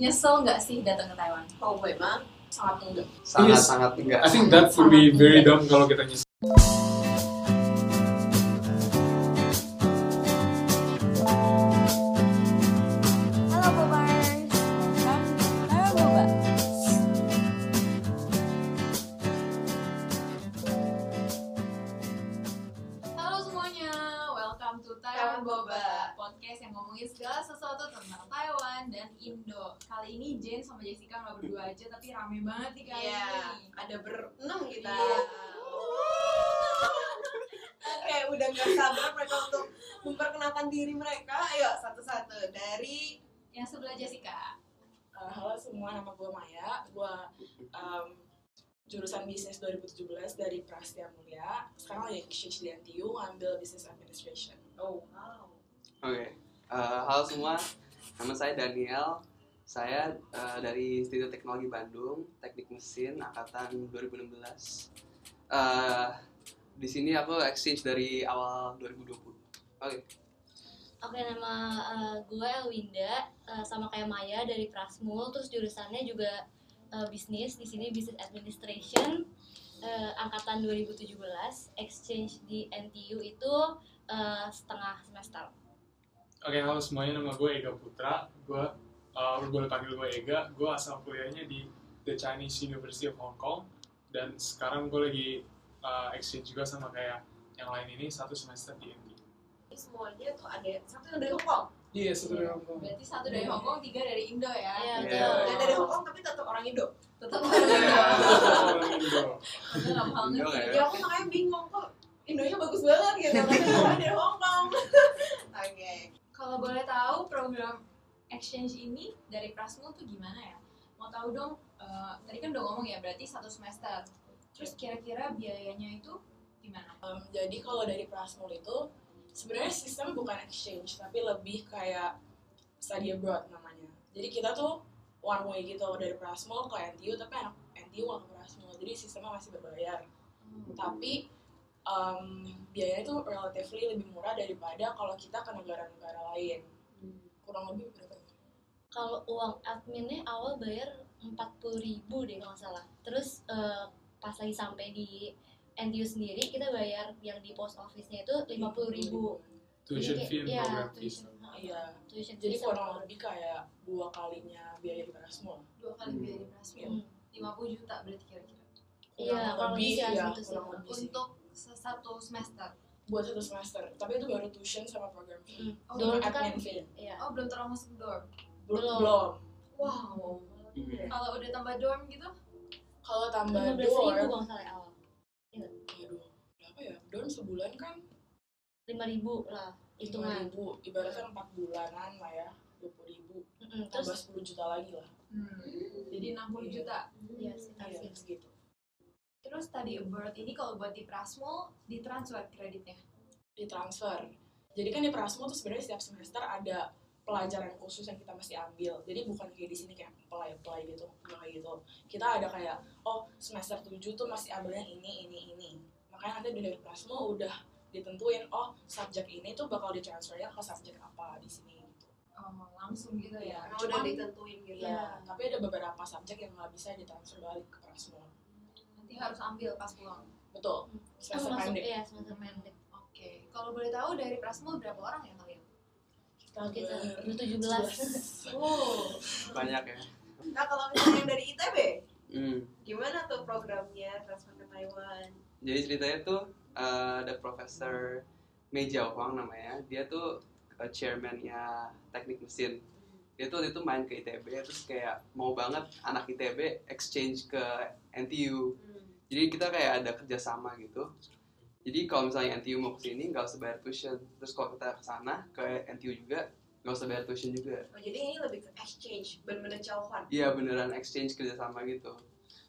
nyesel nggak sih datang ke Taiwan? Kalau gue mah sangat enggak. sangat Yes. sangat enggak I think that would be very dumb kalau kita nyesel. Sama Jessica nggak berdua aja, tapi rame banget nih kali Iya, ini. ada berenam kita. Iya. Oke, udah gak sabar mereka untuk memperkenalkan diri mereka. Ayo satu-satu dari Yang sebelah Jessica. Uh, halo semua, nama gue Maya. Gue um, jurusan bisnis 2017 dari Prastia Mulia. Sekarang lagi exchange di NTU, ngambil business administration. Oh, wow. Oke, Eh, halo semua, nama saya Daniel. Saya eh, dari Institut Teknologi Bandung, Teknik Mesin, angkatan 2016. Eh, di sini aku exchange dari awal 2020. Oke, Oke, nama eh, gue Elwinda, eh, sama kayak Maya dari Prasmul, terus jurusannya juga eh, bisnis, di sini Business Administration, eh, angkatan 2017, exchange di NTU itu eh, setengah semester. Oke, halo semuanya, nama gue Ega Putra. Gue, uh, boleh panggil gue Ega. Gue asal kuliahnya di The Chinese University of Hong Kong. Dan sekarang gue lagi uh, exchange juga sama kayak yang lain ini, satu semester di MD. Semuanya tuh ada satu dari Hong Kong. Iya, satu dari Hong Kong. Berarti satu dari Hong Kong, tiga dari Indo ya. Iya, Iya. betul. Dan dari Hong Kong tapi tetap orang Indo. Tetap Iya. dari Indo. Orang Indo. Indo ya. Ya aku makanya bingung kok Indonya bagus banget gitu. Tapi orang dari Hong Kong. Oke. Kalau boleh tahu program exchange ini dari Prasmul tuh gimana ya? Mau tahu dong, eh, tadi kan udah ngomong ya berarti satu semester. Terus kira-kira biayanya itu gimana? Um, jadi kalau dari Prasmul itu, sebenarnya sistem bukan exchange, tapi lebih kayak study abroad namanya. Jadi kita tuh one way gitu dari Prasmul ke NTU, tapi anak NTU nggak ke Prasmul, jadi sistemnya masih berbayar. tapi um, biayanya itu relatively lebih murah daripada kalau kita ke negara-negara lain kurang lebih berapa? Kalau uang adminnya awal bayar 40.000 ribu deh kalau nggak salah. Terus eh, pas lagi sampai di NTU sendiri kita bayar yang di post office-nya itu 50.000 ribu. Tuition fee and kayak- program iya, fees. tuition, iya tuition jadi kurang program lebih kayak dua kalinya biaya di Erasmus Dua kali biaya di Prasmul. Hmm. 50 juta berarti kira-kira. Iya, kurang lebih ya, gitu sih. kurang lebih sih. Untuk satu semester. buat satu semester tapi itu baru tuition sama program fee Hmm. Oh, Dorm sama kan, admin fee iya. Oh, belum termasuk dorm. Belum Wow. Hmm. Kalau udah tambah dorm gitu, kalau tambah 15 ribu dorm kalau salah awal. berapa ya dorm sebulan kan 5 ribu lah lima hitungan. ribu ibaratnya empat bulanan lah ya dua puluh ribu Mm-mm, tambah Terus sepuluh juta lagi lah hmm, jadi 60 juta. iya sih iya segitu. segitu Terus tadi abroad ini kalau buat di Prasmul ditransfer kreditnya. ditransfer. Jadi kan di Prasmo tuh sebenarnya setiap semester ada pelajaran khusus yang kita mesti ambil. Jadi bukan kayak di sini kayak apply apply gitu, nggak kayak gitu. Kita ada kayak oh semester 7 tuh masih ambilnya ini ini ini. Makanya nanti dari Prasmo udah ditentuin oh subjek ini tuh bakal ditransfernya ke subjek apa di sini gitu. Oh, langsung gitu ya. Emang udah ditentuin gitu. Iya, tapi ada beberapa subjek yang nggak bisa ditransfer balik ke Prasmo. Nanti harus ambil pas pulang. Betul. Oh, Semester masuk pendek. iya semester pendek. Oke, kalau boleh tahu dari Prasmul berapa orang ya kalian? Kita 17. Oh, banyak ya. Nah kalau misalnya yang dari ITB, Hmm. gimana tuh programnya transfer ke Taiwan? Jadi ceritanya tuh eh, ada Profesor Mei Jiao Huang namanya. Dia tuh eh, chairman-nya teknik mesin. Dia tuh waktu itu main ke ITB terus kayak mau banget anak ITB exchange ke NTU. Jadi kita kayak ada kerjasama gitu. Jadi kalau misalnya NTU mau ke sini nggak usah bayar tuition. Terus kalau kita ke sana ke NTU juga nggak usah bayar tuition juga. Oh, jadi ini lebih ke exchange, bener-bener jauhan. Iya beneran exchange kerjasama gitu.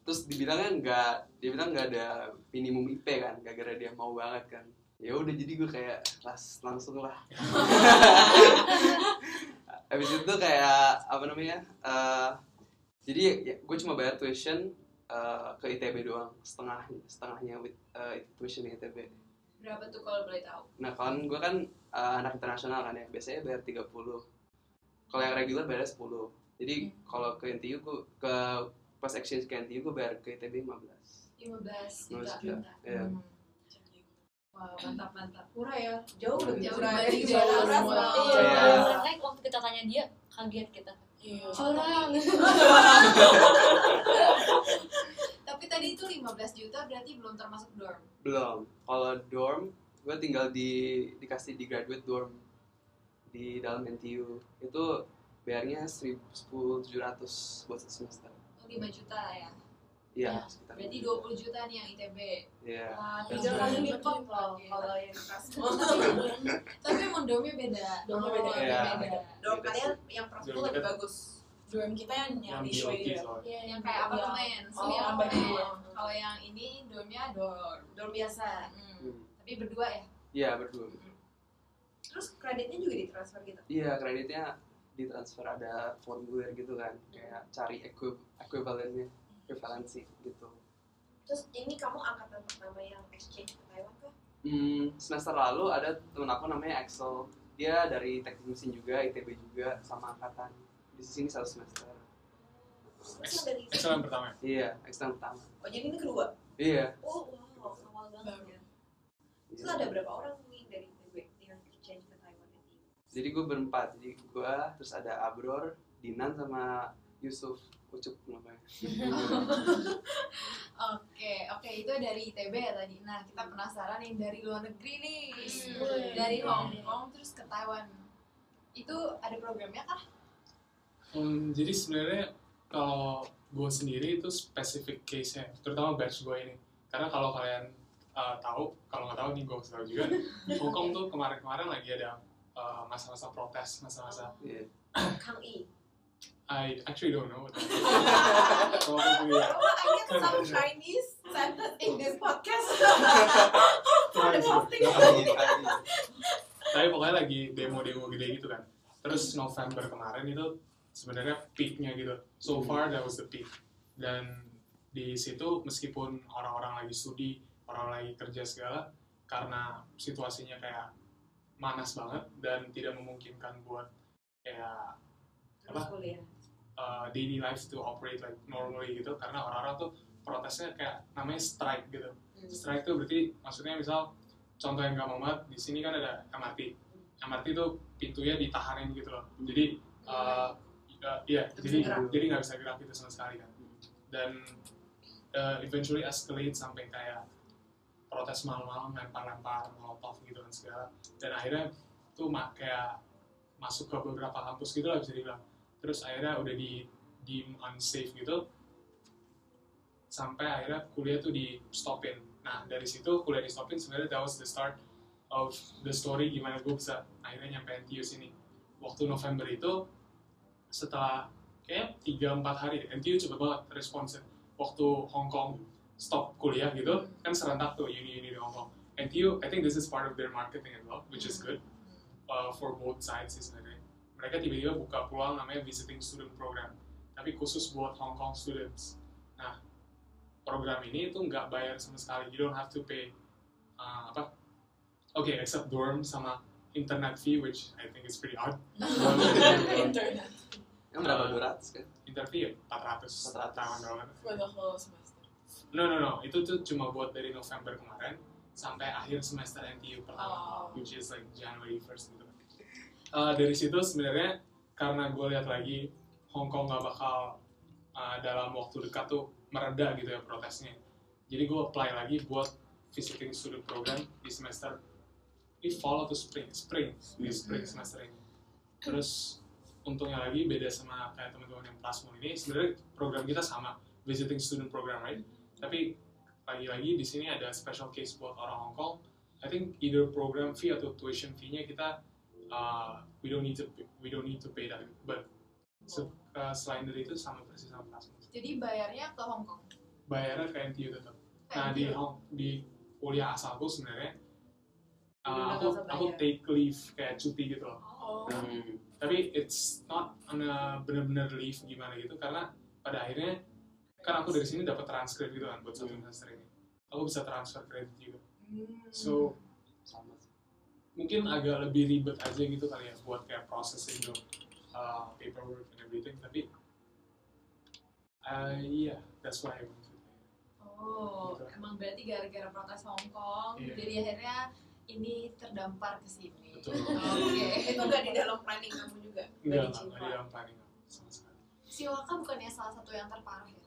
Terus dibilangnya nggak, dia bilang nggak ada minimum IP kan, gara-gara dia mau banget kan. Ya udah jadi gue kayak las langsung lah. Habis itu kayak apa namanya? eh, jadi ya, gue cuma bayar tuition eh, ke ITB doang, setengah setengahnya with eh, tuition ITB. berapa tuh kalau boleh tahu? Nah kan gue kan eh, anak internasional kan ya, biasanya bayar 30 Kalau yang regular bayar 10 Jadi kalau ke NTU gue ke pas exchange ke NTU gue bayar ke ITB 15. 15 juta. 15 juta. Iya. Hmm. Wow, mantap mantap. Murah ya, jauh lebih Jauh murah dari. Jawa. Murah. Iya. Iya. Makanya waktu kita tanya dia kaget kita. Iya. Curang. Tadi itu 15 juta berarti belum termasuk dorm. Belum. Kalau dorm gue tinggal di dikasih di graduate dorm di dalam NTU. Itu bayarnya 10.700 buat satu semester. Oh, 5 juta ya. Iya, Ya, sekitar Berarti 5 juta. 20 juta nih yang ITB. Iya. Wah, Tiga kali lipat loh Iya. kalau yang Prasmul. Tapi emang dormnya beda. Dormnya Oh, beda. Iya. beda. Dorm kalian yang Dorm lebih bagus. Dorm kita yang yang Yang di soalnya. Iya, Yang kayak apartemen, Oh, semi yang apartemen. Kalau yang ini dormnya dorm. Dorm biasa. Hmm. Hmm. Tapi berdua ya. Iya, berdua. Terus kreditnya juga ditransfer gitu. Iya, kreditnya ditransfer ada formulir gitu kan. Kayak cari equi equivalennya, equivalensi gitu. Terus ini kamu angkatan pertama yang exchange ke Taiwan kah? Hmm, semester lalu ada temen aku namanya Axel. Dia dari teknik mesin juga, ITB juga, sama angkatan. Di sini satu semester. Yang pertama. Iya, yang pertama. Oh jadi ini kedua? Iya. Oh wow, awal banget Baru. ya. Terus ada berapa orang nih dari ITB yang exchange ke Taiwan nanti? Jadi gue berempat. Jadi gue, terus ada Abror, Dinan, sama Yusuf. Ucup namanya. Oke, oke itu dari ITB ya tadi. Nah, kita penasaran yang dari luar negeri nih. Hmm. Dari Hong Kong terus ke Taiwan. Itu ada programnya kah? Hmm, jadi sebenarnya kalau gue sendiri itu spesifik case-nya, terutama batch gue ini. Karena kalau kalian uh, tahu, kalau nggak tahu nih gue tahu juga, Hong Kong tuh kemarin-kemarin lagi ada uh, masa-masa protes, masa-masa Iya. Kang I. I actually don't know. what that is. Kalau aku punya- Oh, I get some Chinese sentence in this podcast. The posting. Tapi pokoknya lagi demo-demo gede gitu kan. Terus November kemarin itu sebenarnya peaknya gitu. So far that was the peak. Dan di situ meskipun orang-orang lagi studi, orang lagi kerja segala, karena situasinya kayak manas banget dan tidak memungkinkan buat kayak Apa? kuliah. uh, daily life to operate like normally gitu karena orang-orang tuh protesnya kayak namanya strike gitu Hmm. strike tuh berarti maksudnya misal contoh yang gampang banget di sini kan ada MRT MRT tuh pintunya ditahanin gitu loh jadi uh, uh, iya Nggak bisa jadi gerak. jadi nggak bisa gerak gitu sama sekali kan. Dan uh, eventually escalate sampai kayak protes malam-malam lempar-lempar molotov gitu dan segala. Dan akhirnya tuh ma- kayak masuk ke beberapa kampus gitu lah bisa dibilang. Terus akhirnya udah di di unsafe gitu. Sampai akhirnya kuliah tuh di stopin. Nah dari situ kuliah di stopin sebenarnya that was the start of the story gimana gue bisa akhirnya nyampe NTU sini. Waktu November itu setelah kayak tiga empat hari NTU cepet banget responsnya. Waktu Hong Kong stop kuliah gitu kan serentak tuh uni-uni di Hong Kong. NTU I think this is part of their marketing as well which is good uh, for both sides sih sebenarnya mereka tiba-tiba buka peluang namanya visiting student program tapi khusus buat Hong Kong students. Nah program ini itu nggak bayar sama sekali. You don't have to pay uh, apa? Oke except dorm sama internet fee which I think is pretty odd. Internet Yang berapa? Uh, 200 kan? internet fee ya 400 400. Taiwan dollar for the whole semester. no no no itu tuh cuma buat dari November kemarin sampai akhir semester NTU pertama Oh. which is like January 1st gitu. Uh, dari situ sebenarnya karena gue lihat lagi Hong Kong nggak bakal uh, dalam waktu dekat tuh mereda gitu ya protesnya. Jadi gue apply lagi buat visiting student program di semester di fall atau spring, spring di spring semester ini. Terus untungnya lagi beda sama kayak teman-teman yang Plasmon ini sebenarnya program kita sama visiting student program right tapi lagi-lagi di sini ada special case buat orang Hong Kong I think either program fee atau tuition fee-nya kita uh, we don't need to we don't need to pay that but se- uh, selain dari itu sama persis sama Plasmon Jadi bayarnya ke Hong Kong. bayarnya ke NTU tetap nah di. Hong di kuliah asalku sebenarnya uh, aku aku take leave kayak cuti gitu loh Oh. Hmm. Tapi it's not on a bener-bener leave gimana gitu karena pada akhirnya kan aku dari sini dapat transkrip gitu kan buat satu semester ini aku bisa transfer kredit juga Hmm. so Sama mungkin agak lebih ribet aja gitu kali ya buat kayak processing tuh uh, paperwork and everything tapi uh, yeah that's why I went to. Oh, Gitu. emang berarti gara-gara protes Hong Kong, Iya. jadi akhirnya ini terdampar ke sini. Betul. Oke. itu nggak di dalam planning kamu juga enggak Nggak di dalam planning aku sama sekali Si Waka bukannya salah satu yang terparah ya?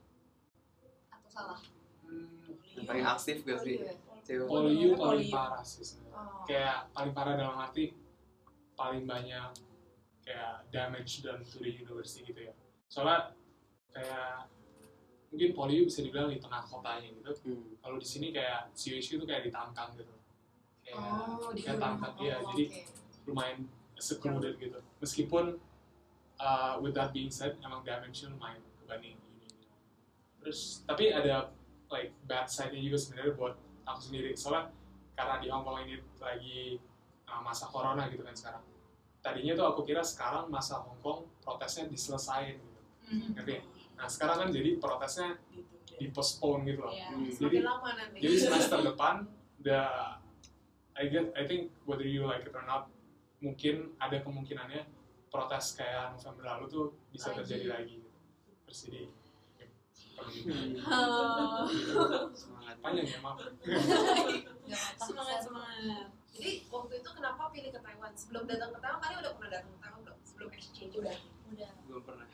Atau salah? hmm, yang paling aktif gak sih polio Polio. paling parah sih sebenarnya Oh. kayak paling parah dalam arti paling banyak kayak damage dan to the university gitu ya soalnya kayak mungkin polio bisa dibilang di tengah kotanya gitu Hmm. kalau di sini kayak CUHQ itu kayak di Tangkang gitu kayak Oh, Tangkang iya. Oh, jadi lumayan secluded gitu. Meskipun uh, with that being said emang damage-nya lumayan kebanding ini. Terus tapi ada like bad side-nya juga sebenarnya buat aku sendiri. Soalnya karena di Hong Kong ini lagi uh, masa corona gitu kan sekarang. Tadinya tuh aku kira sekarang masa Hong Kong protesnya diselesain gitu. Mhm. ngerti? Ya? nah sekarang kan jadi protesnya di postpone gitu loh. Iya. Hmm. semakin lama nanti. jadi semester depan the I get I think whether you like it or not mungkin ada kemungkinannya protes kayak November lalu tuh bisa Lagi. terjadi lagi. Gitu. terus jadi ya, di- Oh. semangat. Panjang ya maaf. Semangat semangat. Jadi waktu itu kenapa pilih ke Taiwan? Sebelum datang ke Taiwan kalian udah pernah datang ke Taiwan belum? Sebelum exchange udah. Udah. belum pernah.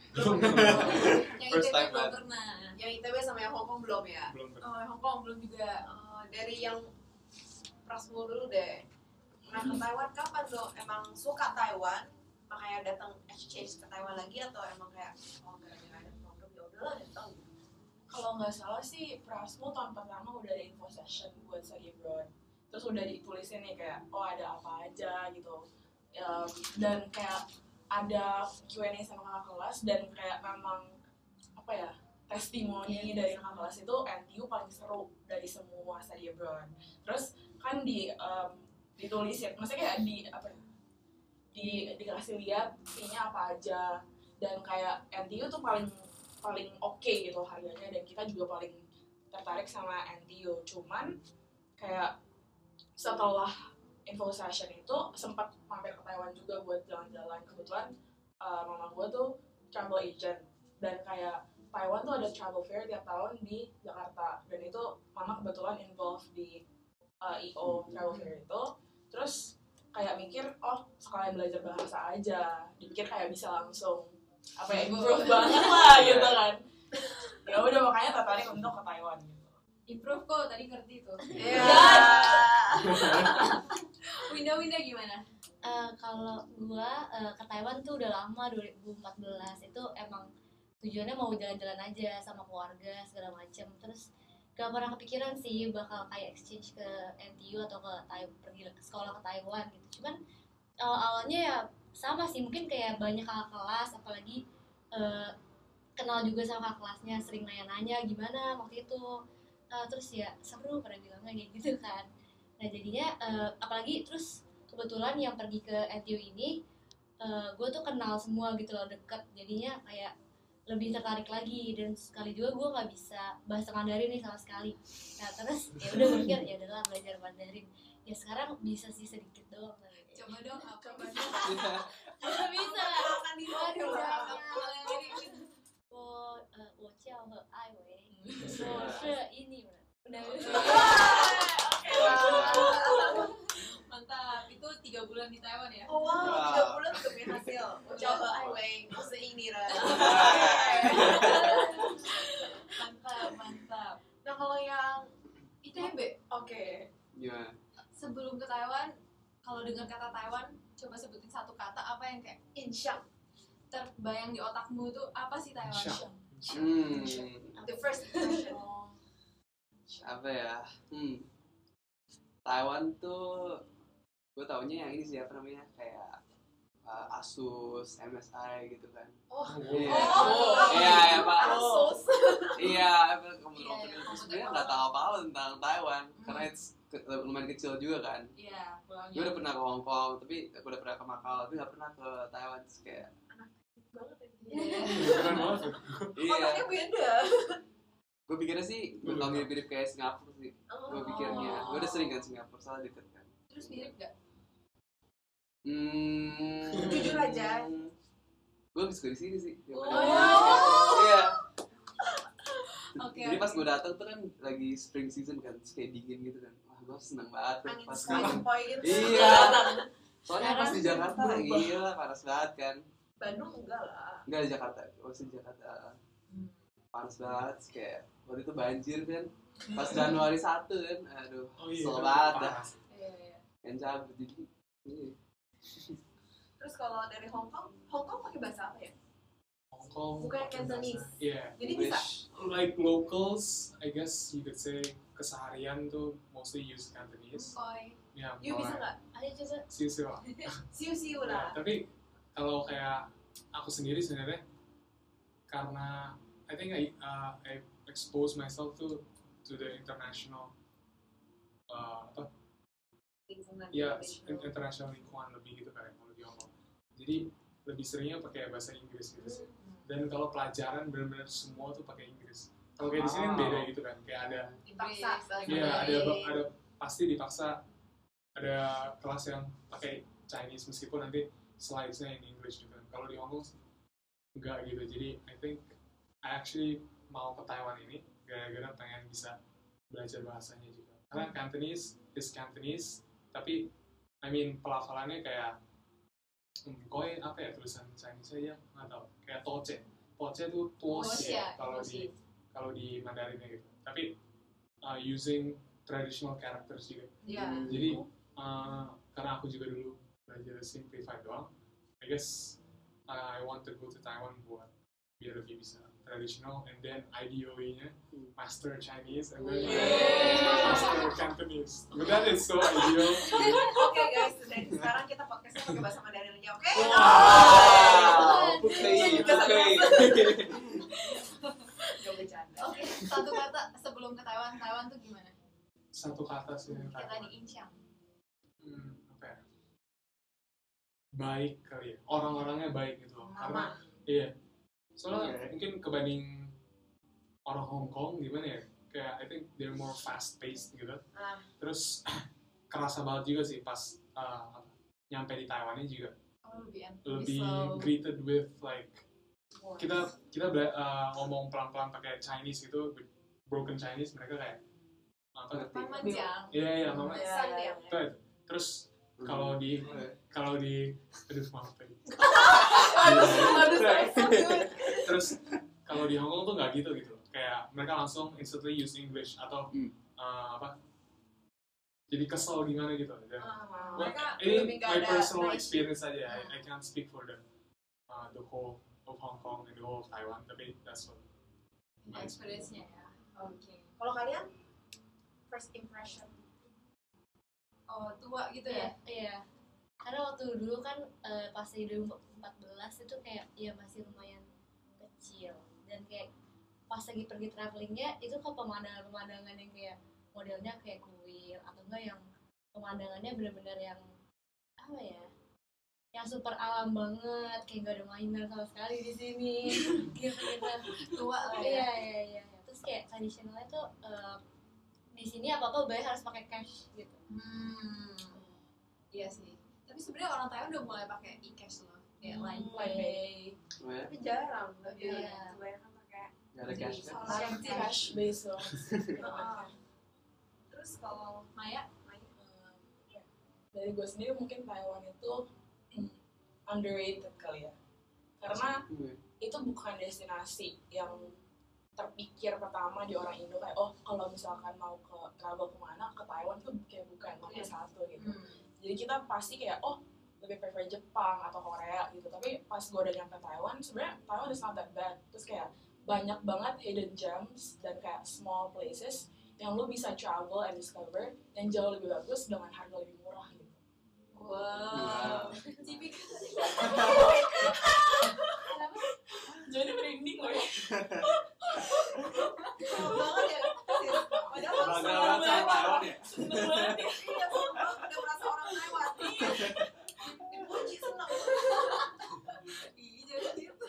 Yang First ITB time, belum pernah. yang ITB sama yang Hong Kong belum ya? Belum pernah. Oh, Hong Kong belum juga. Eh, dari yang Prasmul dulu deh. Pernah ke Taiwan? Kapan lo? Emang suka Taiwan? Makanya datang exchange ke Taiwan lagi atau emang kayak oh gara-gara ada program ya udahlah datang kalau nggak salah sih Prasmo tahun pertama udah ada info session buat study abroad. Terus udah ditulisin nih kayak oh ada apa aja gitu. Em, dan kayak ada Q&A sama kakak kelas dan kayak memang apa ya testimoni dari kakak kelas itu NTU paling seru dari semua study abroad. Terus kan di em, ditulisin maksudnya kayak di apa ya di dikasih lihat fee-nya apa aja. Dan kayak NTU tuh paling paling oke gitu harganya dan kita juga paling tertarik sama NTU cuman kayak setelah info session itu sempat mampir ke Taiwan juga buat jalan-jalan. Kebetulan uh, mama gue tuh travel agent. Dan kayak Taiwan tuh ada travel fair tiap tahun di Jakarta. Dan itu mama kebetulan involved di uh, IO travel fair itu. Terus kayak mikir oh sekalian belajar bahasa aja. Dipikir kayak bisa langsung apa ya improve banget lah gitu kan. Ya udah makanya tertarik untuk ke Taiwan gitu. Improve kok, tadi ngerti tuh. Iya. Winda-winda gimana? Eh, kalau gua eh, ke Taiwan tuh udah lama 2014 itu emang tujuannya mau jalan-jalan aja sama keluarga segala macem. Terus gak pernah kepikiran sih bakal kayak exchange ke NTU atau ke Tai- pergi ke sekolah ke Taiwan gitu. Cuman awal-awalnya ya sama sih. Mungkin kayak banyak kakak kelas apalagi eh, kenal juga sama kakak kelasnya sering nanya-nanya gimana waktu itu. Eh, terus ya seru pada bilangnya kayak gitu kan. Nah jadinya eh, apalagi terus kebetulan yang pergi ke NTU ini gue tuh kenal semua gitu loh deket. Jadinya kayak lebih tertarik lagi dan sekali juga gue nggak bisa bahasa Mandarin nih sama sekali. Nah terus ya udah mikir ya adalah belajar Mandarin. Ya sekarang bisa sih sedikit doang coba dong apa coba dong. Bisa. Akan di waduh wo wo he ai wei wo shi ini udah. Mantap, itu tiga bulan di Taiwan ya? Oh wow, Wow. tiga bulan udah punya hasil. Coba Aiwei, masa ini Ran. Mantap, mantap. Nah kalau yang ITB, oke, gimana sebelum ke Taiwan, kalau dengar kata Taiwan, coba sebutin satu kata apa yang kayak Insyang, terbayang di otakmu itu apa sih Taiwan? Insyang. hmm the first impression. Apa ya hmm Taiwan tuh gue taunya yang ini sih apa namanya kayak uh, Asus, MSI gitu kan Oh, Iya. oh, Iya, ya Pak. Asus. Iya, Iya, komputer iya, itu komputer sebenarnya apa? nggak tahu apa-apa tentang Taiwan Hmm. karena it's ke- lumayan kecil juga kan. Iya, pulangnya. Gue udah pernah ke Hong Kong, tapi gue udah pernah ke Macau, tapi nggak pernah ke Taiwan. Terus kayak Banget ya. keren banget iya, Otaknya beda. gue pikirnya sih bakal mirip-mirip kayak Singapura sih. Gue pikirnya, gue udah sering kan Singapura, soalnya deket kan. Terus mirip gak? Hmm, Jujur aja. gue lebih suka di sini sih Oh. iya Oke, jadi pas gue datang tuh kan lagi spring season kan terus kayak dingin gitu kan wah gue seneng banget tuh angin pas sepoi gue gitu iya soalnya pas di Jakarta berubah. gila panas banget kan Bandung enggak lah enggak di Jakarta masih di Jakarta Hmm. panas banget kayak waktu itu banjir kan pas Januari 1 kan aduh Oh iya. banget dah. Iya, iya. yang cabut jadi iya. Terus kalau dari Hong Kong Hong Kong pakai bahasa apa ya Hong Kong. Bukan Cantonese. Iya. jadi bisa English. Like locals, I guess you could say keseharian tuh mostly use Cantonese. Koi. Ya, you bisa nggak Ayo coba. Siu siu lah. siu siu lah tapi kalau kayak aku sendiri sebenarnya karena I think I uh, I expose myself to to the international uh, apa lingkungan ya international. in- international lingkungan lebih gitu kayak kalau di Hong Kong. Jadi lebih seringnya pakai bahasa Inggris gitu sih. Dan kalau pelajaran benar-benar semua tuh pakai Inggris. Kalau kayak di sini kan Wow. beda gitu kan, kayak ada dipaksa Iya, ada Iya. ada pasti dipaksa ada kelas yang pakai Chinese meskipun nanti slides-nya in English gitu kan. Kalau di Hong Kong enggak gitu. Jadi I think I actually mau ke Taiwan ini gara-gara pengen bisa belajar bahasanya juga. Karena Cantonese is Cantonese, tapi I mean pelafalannya kayak hmm, koi apa ya tulisan Chinese aja nggak tahu. Kayak toce toce itu tuos ya ya, kalau di kalau di Mandarinnya gitu. Tapi uh, using traditional characters juga. Hmm. jadi uh, karena aku juga dulu belajar simplified doang I guess uh, I want to go to Taiwan buat biar lebih bisa traditional and then IDOE-nya master Chinese and then Yeay. master Cantonese but that is so ideal Oke guys, dari sekarang kita podcastnya pakai bahasa Mandarin aja, oke? Wow, putri. Gak bercanda. Oke, satu kata sebelum ke Taiwan, Taiwan tuh gimana? satu kata sih yang Kita Taiwan. di Incheon. hmm, apa ya baik kali ya orang-orangnya baik gitu loh karena iya soalnya Oke. mungkin kebanding orang Hong Kong gimana ya? Kayak I think they're more fast paced gitu. Ah. terus kerasa banget juga sih pas uh, nyampe di Taiwan ini juga. Oh, lebih lebih slow. greeted with like kita kita bela- uh, ngomong pelan-pelan pakai Chinese gitu broken Chinese mereka kayak apa Panjang. iya iya mama terus kalau di kalau di aduh maaf tadi. Terus kalau di Hongkong tuh nggak gitu gitu. Kayak mereka langsung instantly use English atau Hmm. uh, apa jadi kesel gimana gitu. Dan Ah, Well, ini my ada personal experience aja I, I can't speak for the uh, the whole of Hong Kong and the whole of Taiwan tapi that's what Experience-nya ya. Oke. Kalau kalian first impression? Oh, tua gitu ya? Iya, iya. Karena waktu dulu kan eh, pas di 2014 itu kayak ya masih lumayan kecil dan kayak pas lagi pergi travelingnya itu ke pemandangan-pemandangan yang kayak modelnya kayak kuil atau enggak yang pemandangannya benar-benar yang apa ya yang super alam banget kayak gak ada mainan sama sekali di sini gitu Tua lah iya ya. iya iya terus kayak tradisionalnya tuh eh, di sini apa apa bayar harus pakai cash gitu Hmm. Iya sih. Tapi sebenarnya orang Taiwan udah mulai pakai e-cash loh. Kayak Hmm. Line Pay. Oh ya? tapi jarang tapi Iya. kebanyakan pakai Nggak ada cash kan? Salah. Cash, based loh. Terus kalau Maya? Dari gue sendiri mungkin Taiwan itu hmm, underrated kali ya. Karena Hmm. itu bukan destinasi yang terpikir pertama di orang Indo kayak oh kalau misalkan mau ke travel ke mana ke Taiwan tuh kayak bukan nomor Iya. satu gitu. Hmm. Jadi kita pasti kayak oh lebih prefer Jepang atau Korea gitu. Tapi pas gue udah nyampe Taiwan sebenarnya Taiwan is not that bad. Terus kayak banyak banget hidden gems dan kayak small places yang lu bisa travel and discover yang jauh lebih bagus dengan harga lebih murah gitu. Wow. Jadi merinding loh ya. Banget ya padahal. Taiwan ya? Seneng banget ya. iya seneng banget udah merasa orang Taiwan dipuji seneng Iya gitu.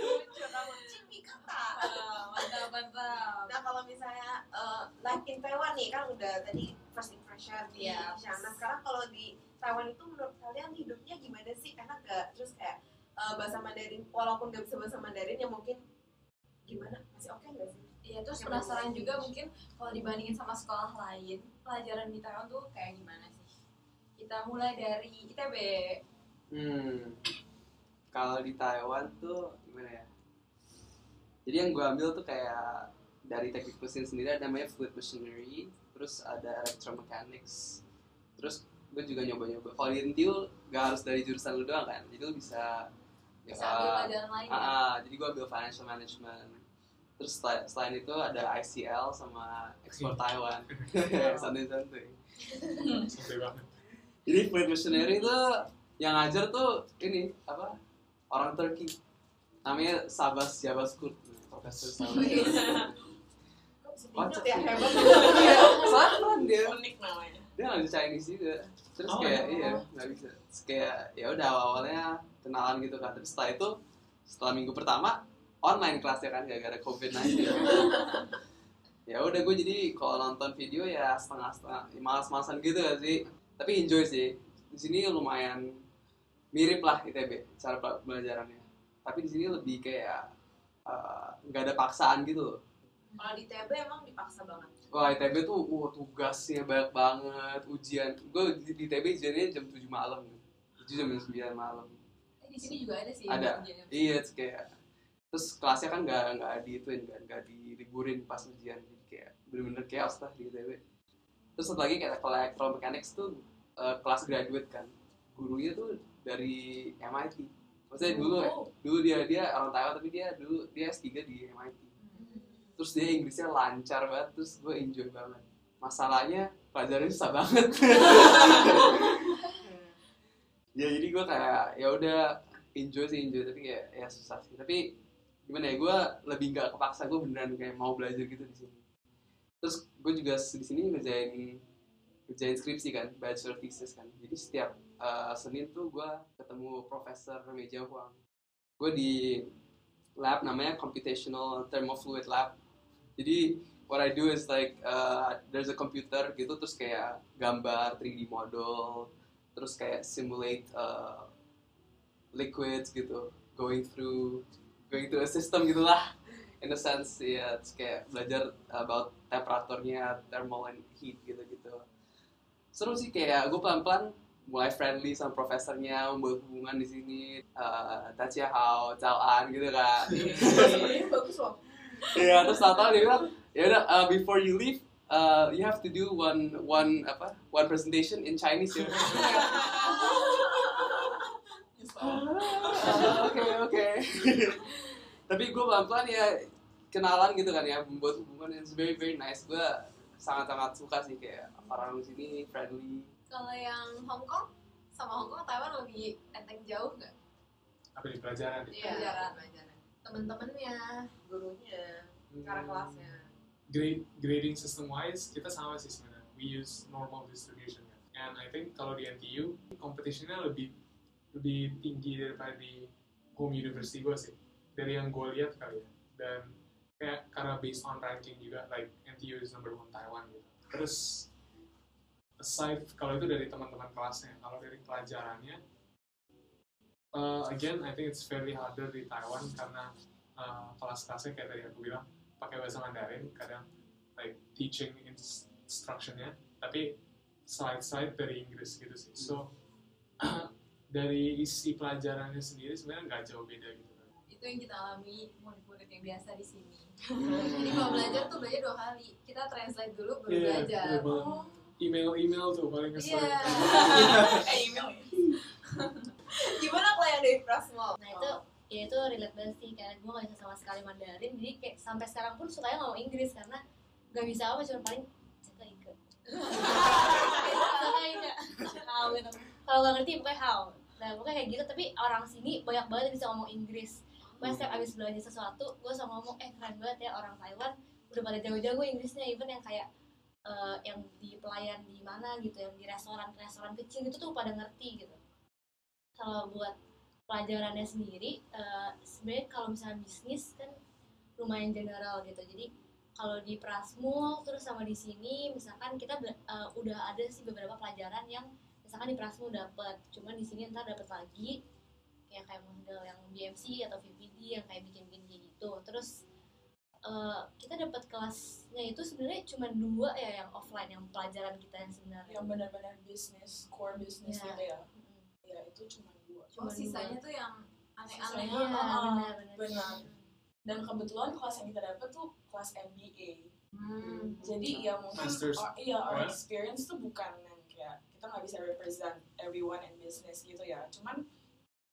lucu kamu cimi kata Ah, Mantap, mantap. Nah kalau misalnya uh, life in Taiwan nih kan udah tadi first impression di Iya. Indonesia. Nah sekarang kalau di Taiwan itu menurut kalian hidupnya gimana sih? Enak gak? Terus kayak eh, bahasa Mandarin walaupun gak bisa bahasa Mandarin ya mungkin gimana masih oke nggak sih Iya terus Yang penasaran juga mungkin kalau dibandingin sama sekolah lain pelajaran di Taiwan tuh kayak gimana sih? Kita mulai dari ITB. Hmm. Kalau di Taiwan tuh gimana ya? Jadi yang gue ambil tuh kayak dari teknik mesin sendiri ada namanya fluid machinery, terus ada electromechanics, terus gue juga nyoba-nyoba. Kalau di gak harus dari jurusan lu doang kan, jadi lu bisa Bisa ambil ah, pelajaran lain ah, ya? ah, jadi gue ambil financial management. Terus sel- selain itu ada ICL sama ekspor Taiwan, santai-santai. Santai banget. Jadi fluid machinery itu yang ngajar tuh ini apa orang Turki namanya Sabas Jabaskurt Profesor Sabas bisa Kocak ya hebat Iya, pelan dia. unik namanya Dia ngajar Chinese juga. Terus Oh, kayak iya. iya nggak bisa. Terus kayak ya udah awalnya kenalan gitu kan. Terus setelah itu setelah minggu pertama online kelasnya kan gara-gara covid 19 ya udah gue jadi kalau nonton video ya setengah-setengah ya malas-malasan gitu gak sih? Tapi enjoy sih. Di sini lumayan mirip lah ITB cara pembelajarannya. Tapi di sini lebih kayak eh, nggak ada paksaan gitu loh. Kalau di TB emang dipaksa banget? Wah ITB tuh wah, tugasnya banyak banget ujian. Gue di, ITB ujiannya jam 7 malam. Ujian jam 9 malam di sini juga ada sih. Ada. iya kayak terus kelasnya kan nggak nggak diituin kan nggak diliburin pas ujian. Jadi kayak bener-bener chaos lah di ITB terus satu lagi kayak kalau electromechanics tuh eh, kelas graduate kan gurunya tuh dari MIT maksudnya dulu ya dulu dia dia orang Taiwan tapi dia dulu dia S3 di MIT terus dia Inggrisnya lancar banget terus gue enjoy banget. Masalahnya pelajarannya susah banget ya jadi gue kayak ya udah enjoy sih enjoy tapi kayak ya susah sih. Tapi gimana ya gue lebih nggak kepaksa gue beneran kayak mau belajar gitu di sini. Terus gue juga di sini ngerjain ngerjain skripsi kan bachelor thesis kan. Jadi setiap uh, senin tuh gue ketemu profesor Meja Huang. Gue di lab namanya computational thermofluid lab. Jadi what I do is like uh, there's a computer gitu terus kayak gambar 3D model terus kayak simulate uh, liquids gitu going through going through a system gitulah. In a sense ya terus kayak belajar about temperaturnya thermal and heat gitu gitu seru sih kayak gue pelan pelan mulai friendly sama profesornya membuat hubungan di sini uh, Tachia Hao, Zhao An gitu kan. Ini bagus loh Iya, terus tahu dia bilang, ya udah uh, before you leave, uh, you have to do one one apa one presentation in Chinese ya. Ah, Oke oke. Tapi gue pelan pelan ya kenalan gitu kan ya, membuat hubungan yang very very nice. Gue sangat sangat suka sih kayak orang di sini friendly. Kalau yang Hong Kong sama Hong Kong Taiwan lebih enteng jauh nggak? Apa di pelajaran? Iya. pelajaran pelajaran Temen-temennya. gurunya Hmm. cara kelasnya grade grading system wise kita sama sih sebenarnya. We use normal distribution kan and I think kalau di NTU competitionnya lebih lebih tinggi daripada di home university gue sih. Dari yang gue lihat kali ya. Dan kayak karena based on ranking juga like NTU is number one Taiwan gitu. Terus aside kalau itu dari teman-teman kelasnya kalau dari pelajarannya uh, again I think it's fairly harder di Taiwan karena uh, kelas-kelasnya kayak tadi aku bilang pakai bahasa Mandarin kadang like teaching ins- instructionnya tapi slide-slide dari Inggris gitu sih so dari isi pelajarannya sendiri sebenarnya nggak jauh beda gitu kan Itu yang kita alami murid-murid yang biasa di sini. Jadi kalau belajar tuh belajar dua kali. Kita translate dulu baru Iya, belajar. iya banget. email-email tuh paling kesel Iya. eh email ya gimana kalau yang dari Prasmo Nah itu ya itu relate banget sih kayak gue gak bisa sama sekali Mandarin jadi kayak sampai sekarang pun sukanya ngomong Inggris karena gak bisa apa cuma paling how gitu kalau gak ngerti pokoknya how. Nah pokoknya kayak gitu tapi orang sini banyak banget yang bisa ngomong Inggris. Pokoknya setiap abis belajar sesuatu gue sama ngomong eh keren banget ya orang Taiwan. Udah pada jago-jago Inggrisnya even yang kayak eh, yang di pelayan di mana gitu yang di restoran restoran kecil itu tuh pada ngerti gitu. Kalau buat pelajarannya sendiri eh, sebenarnya kalau misalnya bisnis kan lumayan general gitu. Jadi kalau di Prasmul terus sama di sini misalkan kita eh, udah ada sih beberapa pelajaran yang misalkan di Prasmul dapat cuman di sini ntar dapat lagi ya kayak model yang BMC atau VPD yang kayak bikin-bikin kayak gitu. Terus eh, kita dapat kelasnya itu sebenarnya cuma dua ya yang offline yang pelajaran kita yang sebenarnya. Yang benar-benar bisnis core bisnis Iya. gitu ya? Mm-mm. ya itu cuma dua Oh, sisanya tuh yang aneh-aneh. Sisanya, Iya, ah, benar-benar. benar. Dan kebetulan kelas yang kita dapat tuh kelas MBA Hmm. jadi ya mungkin our, iya our What? experience tuh bukan yang kayak kita nggak bisa represent everyone in business gitu ya. Cuman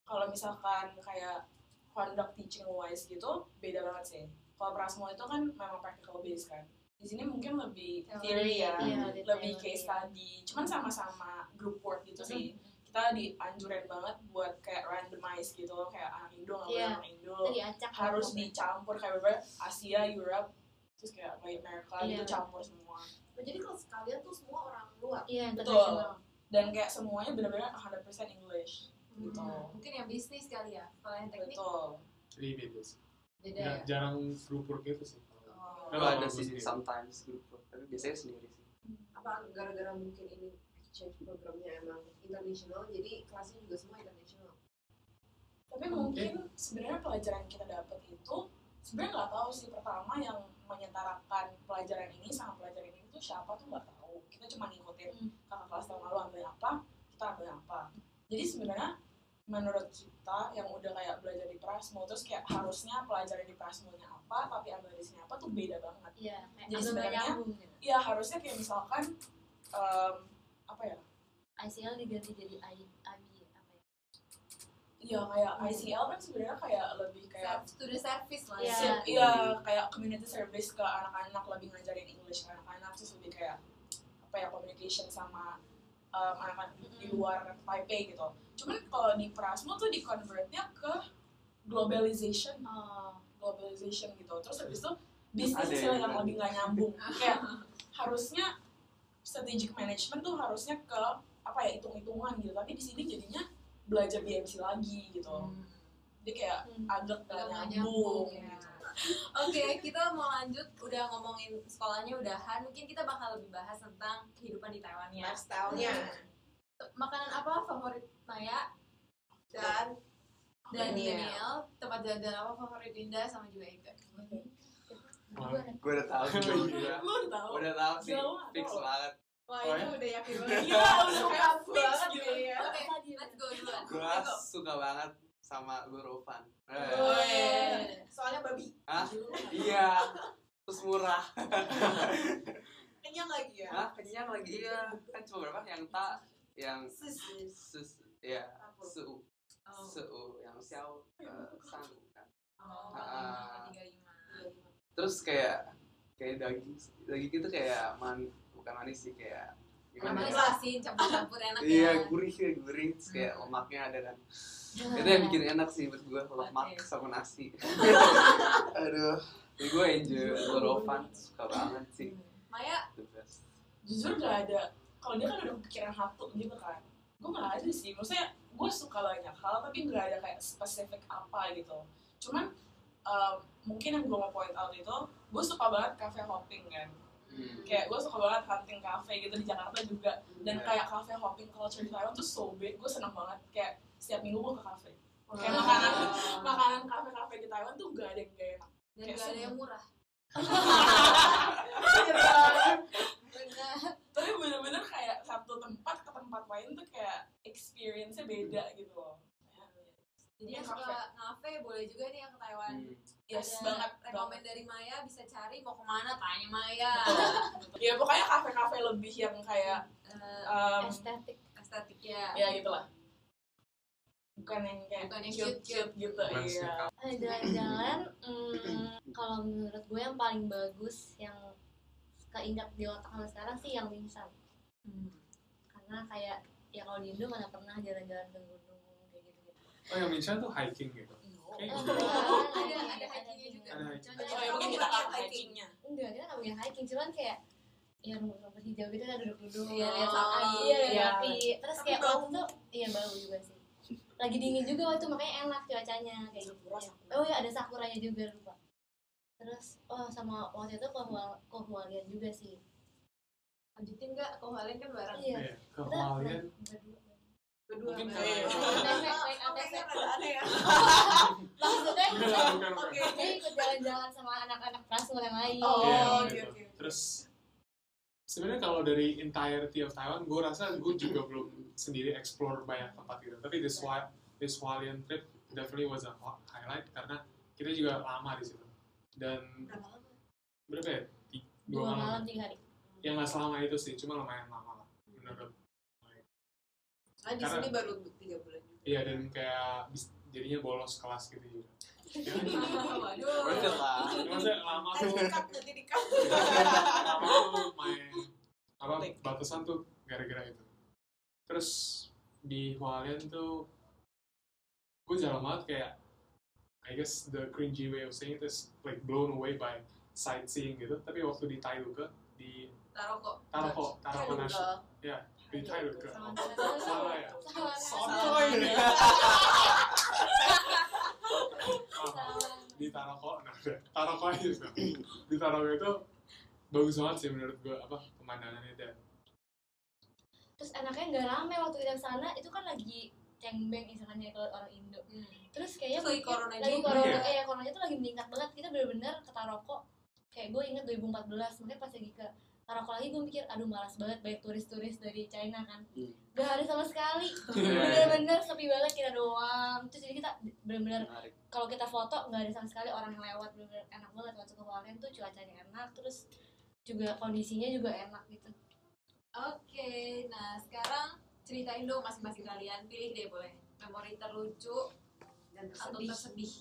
kalau misalkan kayak conduct teaching wise gitu beda banget sih. Kalau Prasmo itu kan memang practical based kan. Di sini mungkin lebih Teori, theory ya Iya, lebih case study. Cuman sama-sama group work gitu sih kita dianjurin banget buat kayak randomize gitu kayak anak Indo nggak boleh Iya. anak Indo harus dicampur kayak beberapa Asia Europe terus kayak White America gitu Iya. campur semua Oh, jadi kelas kalian tuh semua orang luar. iya Betul. dan kayak semuanya benar-benar 100% English gitu Hmm. Mungkin yang bisnis kali ya. Kalau yang teknik betul beda sih. beda ya. Nggak- jarang grup work gitu sih. Oh. Kalau Kalau ada sih sometimes grup work, tapi biasanya sendiri sih. Apa gara-gara mungkin ini exchange programnya emang international, jadi kelasnya juga semua international. tapi mungkin sebenarnya pelajaran kita dapat itu sebenarnya nggak tahu sih pertama yang menyetarakan pelajaran ini sama pelajaran ini tuh siapa tuh nggak tahu. Kita cuma ngikutin Hmm. kakak kelas tahun lalu ambil apa kita ambil apa. Jadi sebenarnya menurut kita yang udah kayak belajar di Prasmo terus kayak harusnya pelajaran di Prasmonya apa tapi ambil di sini apa tuh beda banget. Iya Jadi sebenarnya- Iya harusnya kayak misalkan em, apa ya ICL diganti jadi I, IB apa ya Iya kayak ICL kan sebenarnya kayak lebih kayak the service lah Iya. ya. Sip, Iya, kayak community service ke anak-anak lebih ngajarin English ke anak-anak terus lebih kayak apa ya communication sama um, anak-anak di- di luar Taipei gitu. Cuman kalau di Prasmo tuh di convertnya ke globalization, oh globalization gitu. Terus habis itu bisnis yang bilang. lebih nggak nyambung. kayak harusnya strategic management tuh harusnya ke apa ya hitung-hitungan gitu. Tapi di sini jadinya belajar BMC lagi gitu. Hmm. Jadi kayak Hmm. agak nggak nyambung. nyambung, ya. gitu. Oke, kita mau lanjut. Udah ngomongin sekolahnya udahan. Mungkin kita bakal lebih bahas tentang kehidupan di Taiwan ya. Lifestyle-nya Makanan apa favorit Maya dan dan Daniel. Daniel? Tempat jalan apa favorit Dinda sama juga Ika? Wah, Gue udah tahu juga. gila. Lu udah tahu? Udah tahu sih, fix banget. Wah, Oh, ya? udah yakin banget. Iya, udah kayak fix banget gitu. ya. Oke, let's go duluan. Gue suka banget sama Oh, iya. soalnya babi. Hah? Iya. Terus murah. Kenyang lagi ya. Hah? Kenyang lagi. Iya. Kan cuma berapa? Yang tak, yang Sis. sus, ya, su, Oh. su, yang xiao, eh, sang kan. Oh, Ah. 45. Terus kayak kayak daging, daging itu kayak man, bukan manis sih kayak gimana Namanya ya? jelasin campur-campur enak Iya, ya. gurih ya, gurih. Terus kayak Hmm. lemaknya ada kan. Itu yang bikin enak sih buat gue lemak Oke. sama nasi. Aduh, jadi gue enjoy Lorovan suka banget sih. Maya, The best. Jujur gak ada. Kalau dia kan udah kepikiran satu gitu kan. Gue gak ada sih. Maksudnya gue suka banyak hal tapi gak ada kayak spesifik apa gitu. Cuman um, mungkin yang gue mau point out itu gue suka banget cafe hopping kan. Hmm. Kayak gue suka banget hunting cafe gitu di Jakarta juga. Dan Iya. kayak cafe hopping culture di Taiwan tuh so big. Gue seneng banget. Kayak setiap minggu gue ke cafe. Kayak Wah. makanan makanan kafe-kafe di Taiwan tuh gak ada yang gak enak. dan Kayak gak ada yang murah. Tapi bener-bener kayak satu tempat ke tempat lain tuh kayak experience-nya beda gitu loh Jadi Iya, yang suka ngafe boleh juga nih yang ke Taiwan. Hmm. yes Ada banget rekomen dari Maya bisa cari mau ke mana tanya Maya. banget. ya pokoknya kafe-kafe lebih yang kayak um, estetik estetik ya. ya gitulah bukan yang kayak Bukan yang cute cute-cute. gitu Bukan iya Eh, jalan-jalan hmm, kalau menurut gue yang paling bagus yang keindak di otak sampai sekarang sih yang Winsam Hmm. karena kayak ya kalau di Indo mana pernah jalan-jalan ke gunung gitu gitu Oh yang Minsha tuh hiking gitu. Kayak gitu. Ada ada hikingnya juga. Ada hiking. oh ya mungkin kita kan hikingnya enggak kita nggak punya hiking cuman kayak ya rumput-rumput hijau gitu kan duduk-duduk Iya, lihat Oh, sapi. iya Iya. sapi terus kayak bau. waktu itu iya bau juga sih lagi dingin juga waktu itu makanya enak cuacanya kayak gitu ya. oh iya ada sakuranya juga lupa terus oh sama waktu itu ke Hual- ke Hualien juga sih Lanjutin nggak? Kau kalian kan bareng. iya Iya, ke kita Hualien berdua Berdua Mungkin kayak- Oh, oh, aneh ya. maksudnya ikut jalan-jalan sama anak-anak Prasmul yang lain Oh, Iya, oke, gitu. oke. Terus sebenarnya kalau dari entirety of Taiwan, gue rasa gue juga belum sendiri explore banyak tempat gitu. Tapi this Hua- this Hualien trip definitely was a highlight karena kita juga lama di situ. Dan Berapa lama? berapa ya? Dua Dua malam malam. tiga hari Yang nggak selama itu sih, cuma lumayan lama lah. Menurut Ah, di Karena- sini baru tiga bulan juga. Iya dan kayak jadinya bolos kelas gitu juga. Ya, Waduh. lah. maksudnya lama tuh nanti lama tuh main apa batasan tuh gara-gara itu. Terus di Hualien tuh gue jarang banget kayak I guess the cringy way of saying it is like blown away by sightseeing gitu. Tapi waktu di Tailuke di Taroko. Taroko Taroko National udah. Ya di ya. Taroko, nah Taroko aja sih. Di Taroko itu bagus banget sih menurut gue apa pemandangannya dan terus enaknya nggak rame waktu kita ke sana itu kan lagi cengbeng istilahnya kalau orang Indo terus kayaknya lagi corona lagi juga. corona Iya. eh coronanya tuh lagi meningkat banget kita bener-bener ke Taroko kayak gue inget 2014 makanya pas lagi ke Taroko lagi gue mikir aduh malas banget banyak turis-turis dari China kan Hmm. gak ada sama sekali Iya. bener-bener sepi banget kita doang terus jadi kita bener-bener kalau kita foto nggak ada sama sekali orang yang lewat bener-bener enak banget waktu ke Hualien tuh cuacanya enak terus juga kondisinya juga enak gitu Oke, nah sekarang ceritain dong masing-masing kalian. Pilih deh boleh. Memori terlucu Dan atau tersedih. tersedih.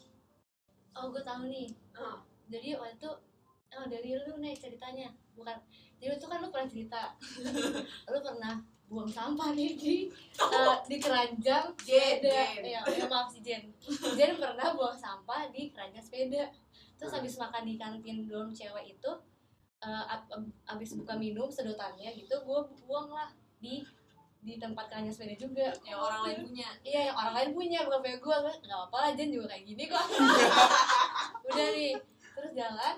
oh gue tahu nih Oh. jadi waktu itu oh dari lu nih ceritanya. Bukan jadi itu kan lu pernah cerita. Lu pernah buang sampah nih di eh, di keranjang sepeda. ya, ya maaf si Jen Jen pernah buang sampah di keranjang sepeda. Terus Hmm. habis makan di kantin dorm cewek itu eh, ab- ab- abis buka minum sedotannya gitu gue buang lah di di tempat keranjang sepeda juga. Yang orang lain punya. iya yang orang lain punya bukan punya gue nggak apa-apa lah Jen juga kayak gini kok. Udah nih terus jalan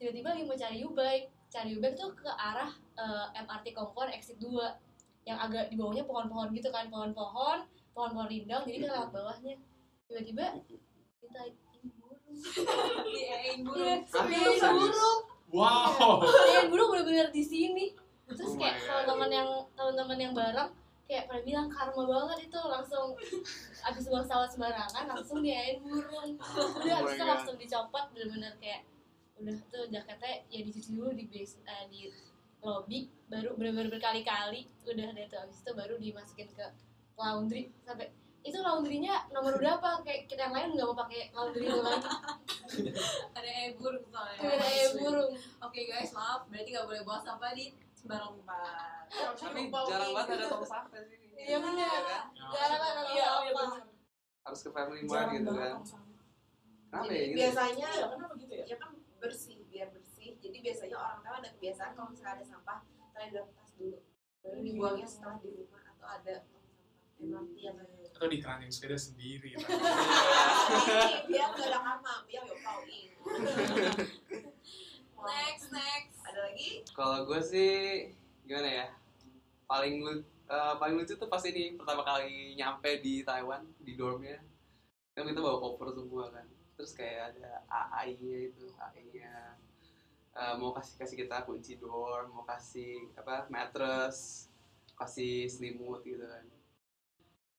tiba-tiba lagi mau cari U-bike cari U-bike tuh ke arah eh, MRT Kompon exit 2 yang agak di bawahnya pohon-pohon gitu kan pohon-pohon pohon-pohon rindang jadi kita lewat bawahnya. Tiba-tiba kita ini burung. Diein Iya, burung. diain wow diain burung bener-bener di sini. Terus Oh kayak teman-teman yang teman-teman yang bareng kayak pada bilang karma banget itu. Langsung abis buang sawat sembarangan langsung diain burung. Udah Oh abis itu langsung dicopot bener-bener kayak udah tuh jaketnya ya dicuci dulu di base eh, di lobby baru bener-bener berkali-kali udah deh tuh abis itu baru dimasukin ke laundry sampai itu laundrynya nomor berapa kayak kita yang lain nggak mau pakai laundry itu lagi Ada e burung soalnya. kayak ada burung Oke guys, maaf. Berarti nggak boleh buang sampah di sembarang tempat. Tapi jarang banget ada tong sampah sih. Iya bener. Iya kan? jarang ada Iya, iya apa benar. Harus ke family mart gitu kan. tong sampah. Kenapa ya gitu? biasanya Iya, kenapa gitu ya? ya kan bersih biar bersih jadi biasanya orang tua ada kebiasaan kalau misalnya ada sampah kalian dalam tas dulu baru dibuangnya setelah di rumah atau ada MRT atau atau di keranjang sepeda sendiri ini biar nggak ada karma biar yuk kau Next, next. ada lagi Kalau gue sih gimana ya? Paling lu eh, paling lucu tuh pas ini pertama kali nyampe di Taiwan di dormnya. Kan kita bawa koper semua kan. Terus kayak ada AI-nya itu, AI-nya eh, mau kasih kasih kita kunci dorm, mau kasih apa mattress, kasih selimut gitu kan.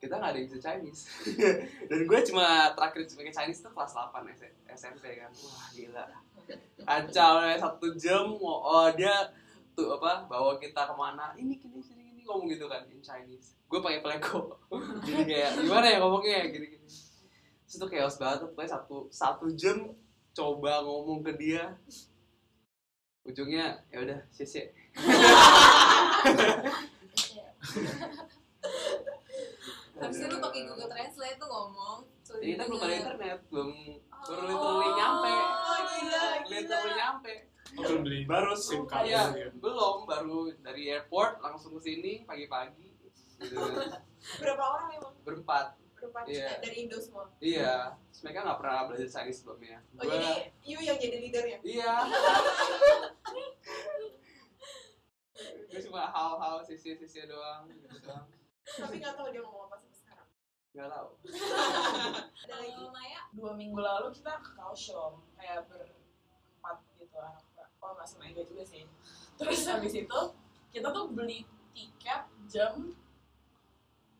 Kita nggak ada yang bisa Chinese. Dan gue cuma terakhir pakai Chinese tuh kelas 8 S- SMP kan. Wah gila kacau ya satu jam oh dia tuh apa bawa kita ke mana ini gini sini gini ngomong gitu kan in Chinese gue pakai pleko jadi kayak gimana ya ngomongnya gini gini terus itu chaos banget pokoknya satu satu jam coba ngomong ke dia. Ujungnya ya udah sih Habis itu lu pakai Google Translate tuh ngomong. jadi kita belum ada internet belum baru Oh. literally nyampe. Oh gila. literally nyampe. Oh, belum beli baru SIM card Iya, gitu ya. belum baru dari airport langsung ke sini pagi-pagi. Gitu. Berapa orang emang? Berempat berempat Iya. dari Indo semua Iya, terus mereka nggak pernah belajar Chinese sebelumnya. oh Gua- jadi you yang jadi leadernya iya. gue cuma hal-hal sisi-sisi doang, gitu doang. tapi nggak tahu dia ngomong apa sama nggak tahu Ada lagi. Kalau Maya, dua minggu lalu kita ke Kaohsiung kayak berempat gitu anak oh nggak sama Ega juga sih terus habis itu kita tuh beli tiket jam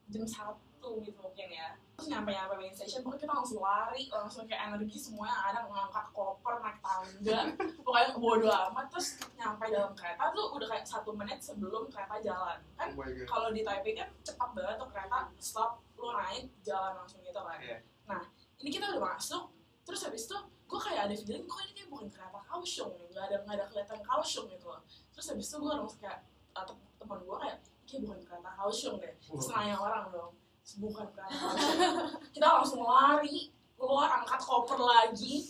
jam satu gitu mungkin ya. Terus nyampe nyampe main station pokoknya kita langsung lari langsung kayak energi semua yang ada ngangkat koper naik tangga. Pokoknya bodo amat. Terus nyampe dalam kereta tuh udah kayak satu menit sebelum kereta jalan. Kan oh kalau di Taipei kan cepat banget tuh kereta stop lu naik jalan langsung gitu kan. Iya. nah ini kita udah masuk terus habis itu gue kayak ada feeling kok ini kayak bukan kereta Kaohsiung nih nggak ada nggak ada kelihatan Kaohsiung gitu loh. Terus habis itu gue langsung kayak uh, tem- teman gue kayak kayak bukan kereta Kaohsiung deh. Terus nanya orang dong "Terus bukan kereta Kaohsiung kita langsung lari keluar angkat koper lagi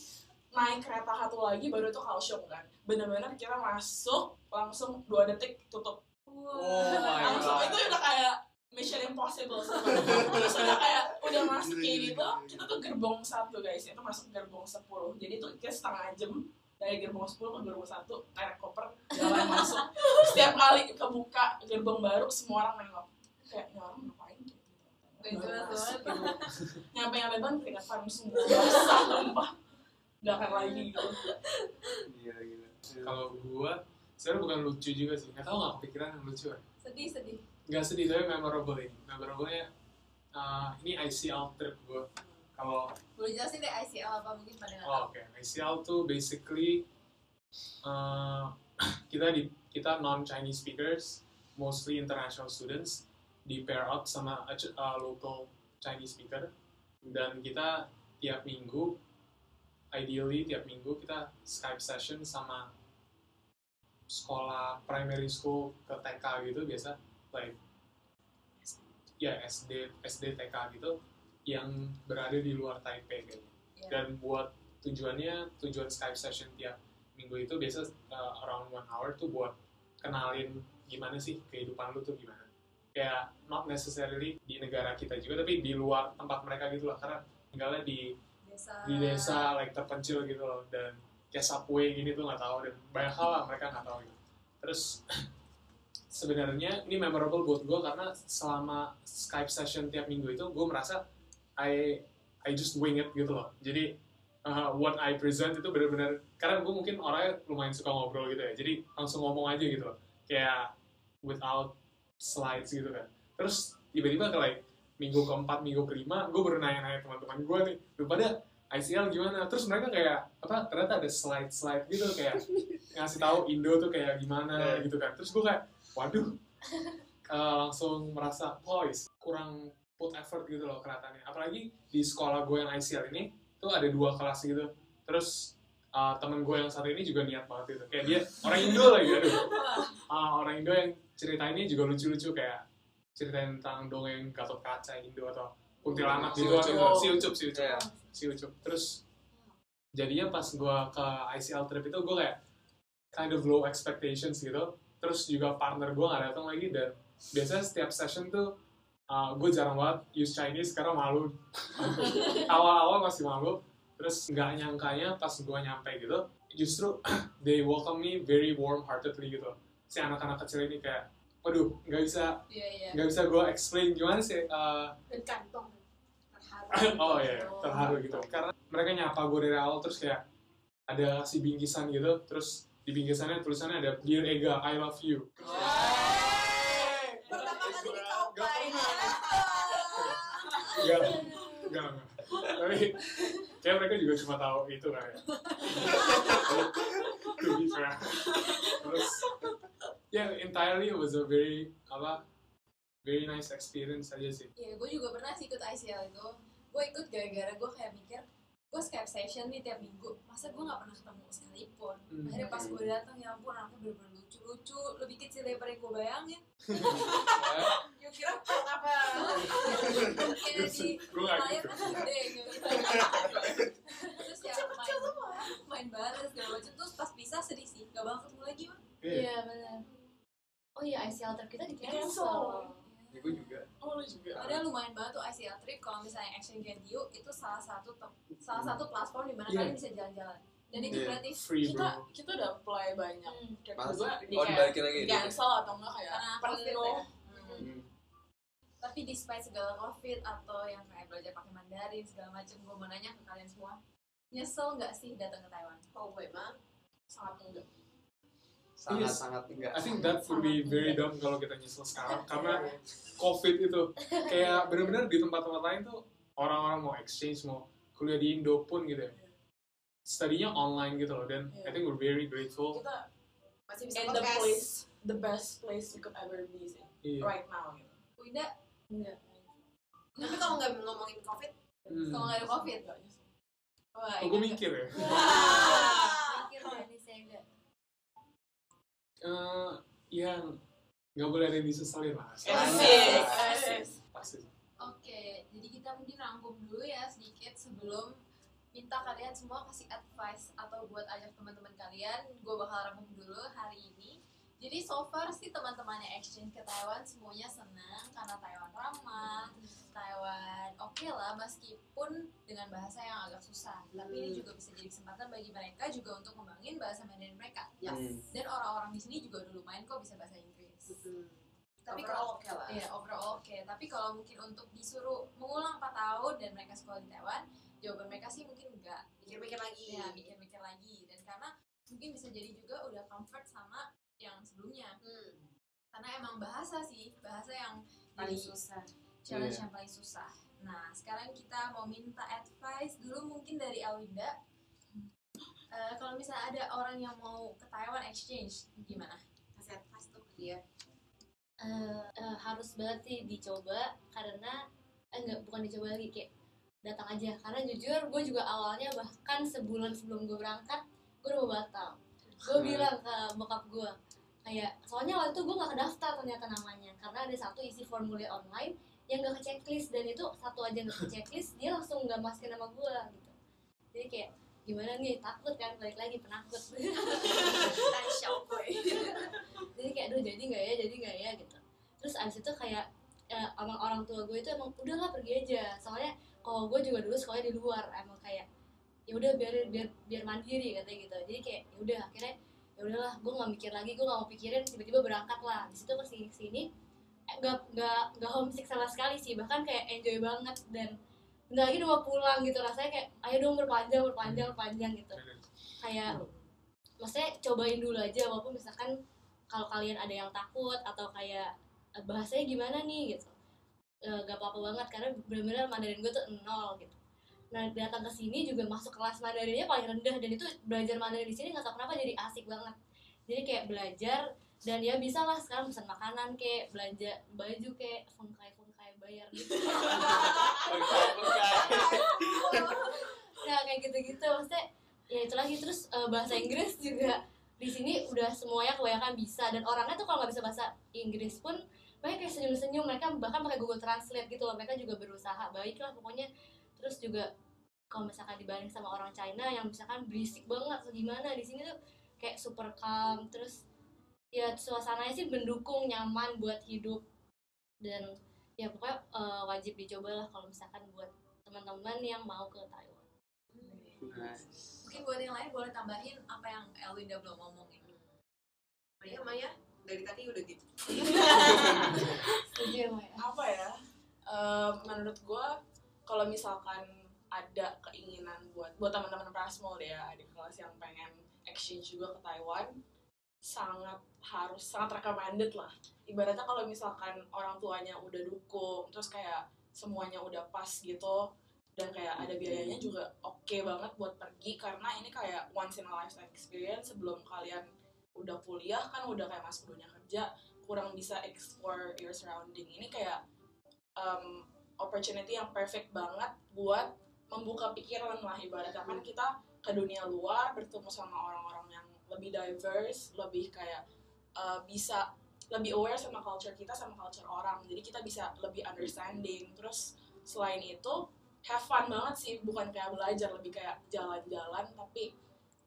naik kereta satu lagi baru itu Kaohsiung kan. Bener-bener kita masuk langsung dua detik tutup. Oh my langsung god. itu udah kayak mission impossible terus udah kayak udah masuk kayak gitu kita tuh gerbong satu guys. Itu masuk gerbong 10 jadi tuh kita setengah jam dari gerbong 10 ke gerbong satu naik koper jalan masuk. Setiap kali kebuka gerbong baru semua orang nengok. Kayak ini orang ngapain kayak gitu Gak jelas masuk, banget. nyampe nyampe ban keringetan semua basah sumpah gak akan lagi gitu gila gila Kalau gua sebenarnya bukan lucu juga sih. Nggak tahu nggak kepikiran yang lucu ya. sedih sedih. Nggak sedih tapi memorable ini. Memorable-nya uh, ini ICL trip gua. Kalau Boleh jelasin deh ICL apa mungkin pada nggak Oh. Oke, ICL tuh basically uh, kita di kita non Chinese speakers, mostly international students, di pair up sama a, a local Chinese speaker, dan kita tiap minggu, ideally tiap minggu kita Skype session sama sekolah primary school ke TK gitu biasa, like ya SD SD TK gitu, yang berada di luar Taipei kayaknya. Iya. dan buat tujuannya tujuan Skype session tiap minggu itu biasa uh, around one hour tuh buat kenalin gimana sih kehidupan lu tuh gimana kayak not necessarily di negara kita juga tapi di luar tempat mereka gitu loh karena tinggalnya di Desa. di desa like terpencil gitu loh. Dan kayak subway gini tuh nggak tahu. Dan banyak hal lah mereka nggak tahu gitu. Terus sebenarnya ini memorable buat gue karena selama Skype session tiap minggu itu gue merasa I I just wing it gitu loh. Jadi uh, what I present itu benar-benar karena gue mungkin orangnya lumayan suka ngobrol gitu ya. Jadi langsung ngomong aja gitu loh. Kayak without slides gitu kan. Terus tiba-tiba ke like minggu keempat minggu kelima gue baru nanya-nanya teman-teman gue nih lu pada ICL gimana? Terus mereka kayak apa ternyata ada slide slide gitu kayak ngasih tahu Indo tuh kayak gimana Yeah. gitu kan. Terus gue kayak waduh. Eh, langsung merasa boys kurang put effort gitu loh kelihatannya. Apalagi di sekolah gue yang ICL ini tuh ada dua kelas gitu. Terus eh, temen gue yang satu ini juga niat banget gitu. Kayak dia orang Indo lagi aduh. Ah, orang Indo yang ceritainnya juga lucu-lucu kayak ceritain tentang dongeng Gatot Kaca Indo atau kuntilanak Si gitu Ucup. gitu. si ucup si ucup Iya. si ucup terus jadinya pas gue ke ICL trip itu gue kayak kind of low expectations gitu terus juga partner gue nggak datang lagi dan biasanya setiap session tuh gue jarang banget use Chinese karena malu awal-awal masih malu terus nggak nyangkanya pas gue nyampe gitu justru they welcome me very warm heartedly gitu si anak-anak kecil ini kayak waduh nggak bisa Iya iya. nggak bisa gue explain gimana sih uh, Dan kantong terharu. oh iya terharu gitu karena mereka nyapa gue dari awal terus kayak ada si bingkisan gitu terus di bingkisannya tulisannya ada Dear Ega I love you Pertama kali di Kaupai. Enggak, enggak, enggak. Tapi kayak mereka juga cuma tahu itu kan ya. Terus, ya entirely it was a very apa very nice experience aja sih. Iya, gue juga pernah sih ikut ICL itu. Gue ikut gara-gara gue kayak mikir, gue Skype session nih tiap minggu, masa gue gak pernah ketemu sekalipun. Hmm. Akhirnya pas gue datang, ya ampun anaknya bener-bener lucu-lucu, lebih kecil daripada yang gue bayangin. Yuk kira perut apa? Kayak di layar gitu. kan gede gitu. Terus ya main, main bareng segala macam. Terus pas pisah sedih sih, gak bakal ketemu lagi mah. Iya. Iya benar. Oh iya ICL trip kita di Cancel. Ya, gue juga. oh lu juga Padahal lumayan banget tuh ICL trip kalau misalnya Action Gendio itu salah satu salah satu platform di mana Iya. kalian bisa jalan-jalan. Dan itu gratis Free kita bro. kita udah apply banyak Hmm. Masa? juga di Oh, kayak lagi. cancel atau enggak kayak karena penuh penuh. Hmm. tapi despite segala covid atau yang kayak belajar pakai Mandarin segala macam gue mau nanya ke kalian semua nyesel nggak sih datang ke Taiwan Oh, gue mah sangat enggak sangat Yes. sangat enggak. I think that would be very dumb kalau kita nyesel sekarang. Karena covid itu kayak bener-bener di tempat-tempat lain tuh orang-orang mau exchange mau kuliah di Indo pun gitu ya. Studinya online gitu loh dan I think we're very grateful. Kita masih bisa the place the best place you could ever be sih iya. right now gitu. Winda enggak. Tapi kalau nggak ngomongin covid, hmm. kalau nggak ada covid? Enggak nyesel. wah oh, gue mikir ya. Mikir ini saya enggak. Eh, ya nggak boleh ada yang disesalin lah Asik, asik. Oke, jadi kita mungkin rangkum dulu ya sedikit sebelum minta kalian semua kasih advice atau buat ajak teman-teman kalian. Gue bakal rangkum dulu hari ini. Jadi so far sih teman-temannya exchange ke Taiwan semuanya senang karena Taiwan ramah, Taiwan oke lah meskipun dengan bahasa yang agak susah. Tapi ini juga bisa jadi kesempatan bagi mereka juga untuk ngembangin bahasa Mandarin mereka. Yes. Hmm. Dan orang-orang di sini juga udah lumayan kok bisa bahasa Inggris. Tapi Overall kalau oke lah. Iya, overall oke. Tapi kalau mungkin untuk disuruh mengulang 4 tahun dan mereka sekolah di Taiwan, jawaban mereka sih mungkin enggak. Mikir-mikir lagi. Ya, mikir-mikir lagi. Dan karena mungkin bisa jadi juga udah comfort sama yang sebelumnya. Hmm. Karena emang bahasa sih, bahasa yang Paling jadi susah. challenge Iya. yang paling susah. Nah, sekarang kita mau minta advice dulu mungkin dari Alwinda. Eh, kalau misalnya ada orang yang mau ke Taiwan exchange, gimana? Kasih advice tuh ke dia. Eh, eh, harus banget sih dicoba karena eh, enggak bukan dicoba lagi kayak datang aja karena jujur gue juga awalnya bahkan sebulan sebelum gue berangkat gue udah mau batal gue Hmm. bilang ke bokap gue kayak soalnya waktu itu gue gak kedaftar ternyata namanya karena ada satu isi formulir online yang gak ke checklist dan itu satu aja gak ke checklist dia langsung gak masukin nama gue gitu. Jadi kayak gimana nih takut kan balik lagi penakut. Jadi kayak aduh jadi nggak ya jadi nggak ya gitu. Terus abis itu kayak eh, emang orang tua gue itu emang udahlah pergi aja. Soalnya kalau gue juga dulu sekolah di luar emang kayak ya udah biar biar biar mandiri katanya gitu. Jadi kayak ya udah akhirnya ya udahlah gue nggak mikir lagi gue nggak mau pikirin tiba-tiba berangkat lah. Di situ ke sini sini nggak nggak nggak homesick sama sekali sih bahkan kayak enjoy banget dan bentar lagi udah mau pulang gitu rasanya kayak ayo dong berpanjang berpanjang berpanjang gitu. Kayak maksudnya cobain dulu aja walaupun misalkan kalau kalian ada yang takut atau kayak eh, bahasanya gimana nih? gitu. Eh, gak apa-apa banget karena benar-benar Mandarin gue tuh nol gitu nah datang ke sini juga masuk kelas Mandarinnya paling rendah dan itu belajar Mandarin di sini nggak tahu kenapa jadi asik banget. Jadi kayak belajar dan ya bisa lah sekarang pesan makanan kayak belanja baju kayak fungkai fungkai bayar gitu. Nah kayak gitu-gitu. Maksudnya ya itu lagi. Terus eh, bahasa Inggris juga. Di sini udah semuanya kebanyakan bisa dan orangnya tuh kalau nggak bisa bahasa Inggris pun mereka kayak senyum-senyum. Mereka bahkan pakai Google Translate gitu loh. Mereka juga berusaha baik lah pokoknya terus juga kalau misalkan dibanding sama orang China yang misalkan berisik banget atau gimana di sini tuh kayak super calm terus ya suasananya sih mendukung nyaman buat hidup dan ya pokoknya eh, wajib dicoba lah kalau misalkan buat teman-teman yang mau ke Taiwan Nice. Mungkin buat yang lain boleh tambahin apa yang Elwinda belum ngomongin. Maya, Maya, dari tadi udah gitu. setuju ya Maya? apa ya Eh, menurut gue kalau misalkan ada keinginan buat buat teman-teman Prasmol deh ya di kelas yang pengen exchange juga ke Taiwan sangat harus sangat recommended lah. Ibaratnya kalau misalkan orang tuanya udah dukung terus kayak semuanya udah pas gitu dan kayak ada biayanya juga oke banget buat pergi karena ini kayak once in a lifetime experience sebelum kalian udah kuliah kan udah kayak masuk dunia kerja kurang bisa explore your surrounding. Ini kayak um, opportunity yang perfect banget buat membuka pikiran lah ibaratnya. Kan kita ke dunia luar bertemu sama orang-orang yang lebih diverse lebih kayak uh, bisa lebih aware sama culture kita sama culture orang. Jadi kita bisa lebih understanding. Terus selain itu have fun banget sih. Bukan kayak belajar lebih kayak jalan-jalan tapi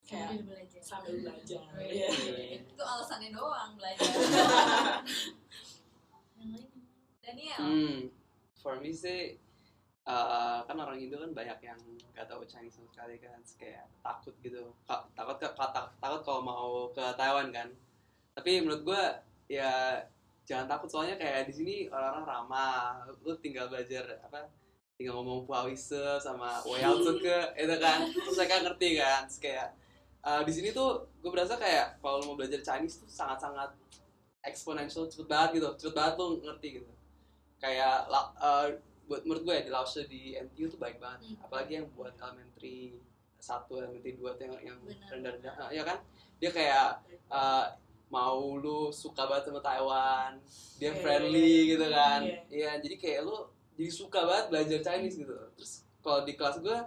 kayak sambil belajar. sambil belajar. Iya. Iya. Itu alasannya doang belajar. yang lain? Daniel, Hmm, for me sih eh, kan orang Indo kan banyak yang nggak tahu Chinese sama sekali kan, kayak takut gitu, Ka- takut ke ka- tak- takut kalau mau ke Taiwan kan. Tapi menurut gue ya jangan takut soalnya kayak di sini orang-orang ramah. Lu tinggal belajar apa tinggal ngomong puawise sama wayang ke itu kan. Terus mereka ngerti kan terus kayak eh, di sini tuh gue berasa kayak kalau mau belajar Chinese tuh sangat-sangat eksponensial cepet banget gitu. Cepet banget tuh ngerti gitu kayak eh, buat menurut gue ya di Laosia di NTU tuh baik banget. Hmm. apalagi yang buat elementary satu elementary dua tuh yang yang rendah-rendah. Ya kan? Dia kayak eh, mau lu suka banget sama Taiwan dia Iya, friendly iya, gitu kan. Iya. iya jadi kayak lu jadi suka banget belajar Chinese gitu. Terus kalau di kelas gue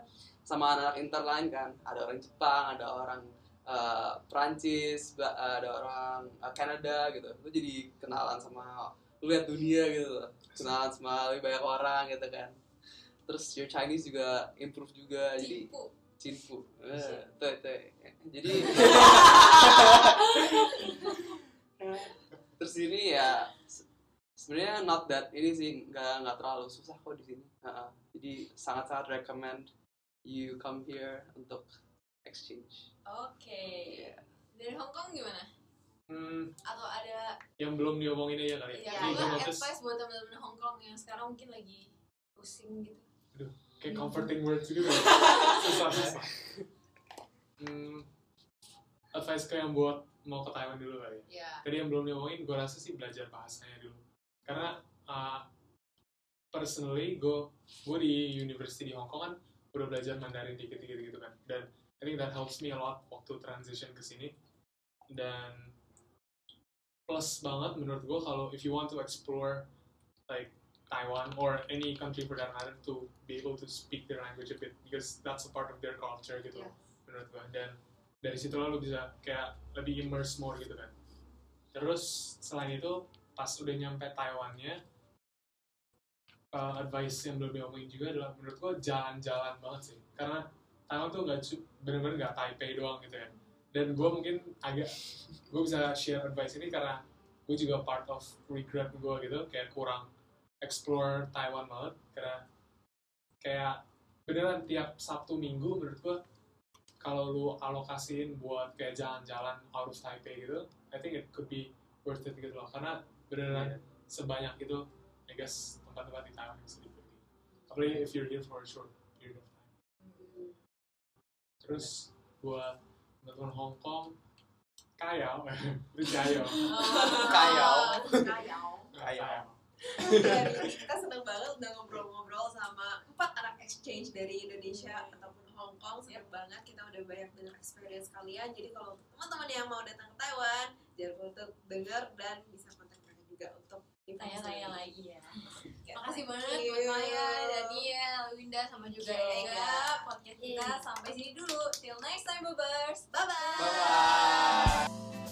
sama anak-anak interline kan ada orang Jepang ada orang eh, Prancis ada orang eh, Kanada gitu. Lu jadi kenalan sama lu lihat dunia gitu kenalan sama lebih banyak orang gitu kan terus your Chinese juga improve juga jadi Cipu. Cinpu. Eh, tuh, tuh. Jadi terus ini ya se- sebenarnya not that ini sih nggak nggak terlalu susah kok di sini. Ha-ha. Jadi sangat sangat recommend you come here untuk exchange. Oke. Iya. Dari Hong Kong gimana? Hmm, Atau ada yang belum diomongin aja kali. ya, Ini gue advice buat teman-teman Hong Kong yang sekarang mungkin lagi pusing gitu? kayak comforting words gitu. susah susah. Hmm, advice ke yang buat mau ke Taiwan dulu kali. ya. Ya. Tadi yang belum diomongin, gue rasa sih belajar bahasanya dulu. Karena uh, personally, gue gue di university di Hong Kong kan udah belajar Mandarin dikit-dikit gitu kan. Dan I think that helps me a lot waktu transition ke sini. Dan plus banget menurut gue kalau if you want to explore like Taiwan or any country for that matter to be able to speak their language a bit because that's a part of their culture gitu Yes. menurut gue dan dari situ lo bisa kayak lebih immerse more gitu kan. Terus selain itu pas udah nyampe Taiwannya uh, advice yang belum diomongin juga adalah menurut gue jalan-jalan banget sih. Karena Taiwan tuh nggak cu- bener-bener nggak Taipei doang gitu ya dan gue mungkin agak gue bisa share advice ini karena gue juga part of regret gue gitu kayak kurang explore Taiwan banget. Karena kayak beneran tiap Sabtu Minggu menurut gue kalau lu alokasiin buat kayak jalan-jalan harus Taipei gitu I think it could be worth it gitu loh. Karena beneran sebanyak itu I guess tempat-tempat di Taiwan yang bisa dipergi apalagi if you're here for a short period of time. Terus buat teman-teman Hong Kong jayo Kayau. Kayau. Kayau. Dari kita senang banget udah ngobrol-ngobrol sama empat anak exchange dari Indonesia ataupun Hong Kong. Senang banget kita udah banyak dengar experience kalian. Jadi kalau teman-teman yang mau datang ke Taiwan, jangan lupa untuk dengar dan bisa kontak mereka juga untuk Tanya-tanya lagi ya. Oke, Makasih thank banget you. buat Maya, Daniel, Winda, sama juga Oke. Ega. Podcast kita sampai sini dulu. Till next time, Bobers. Bye-bye. Bye bye.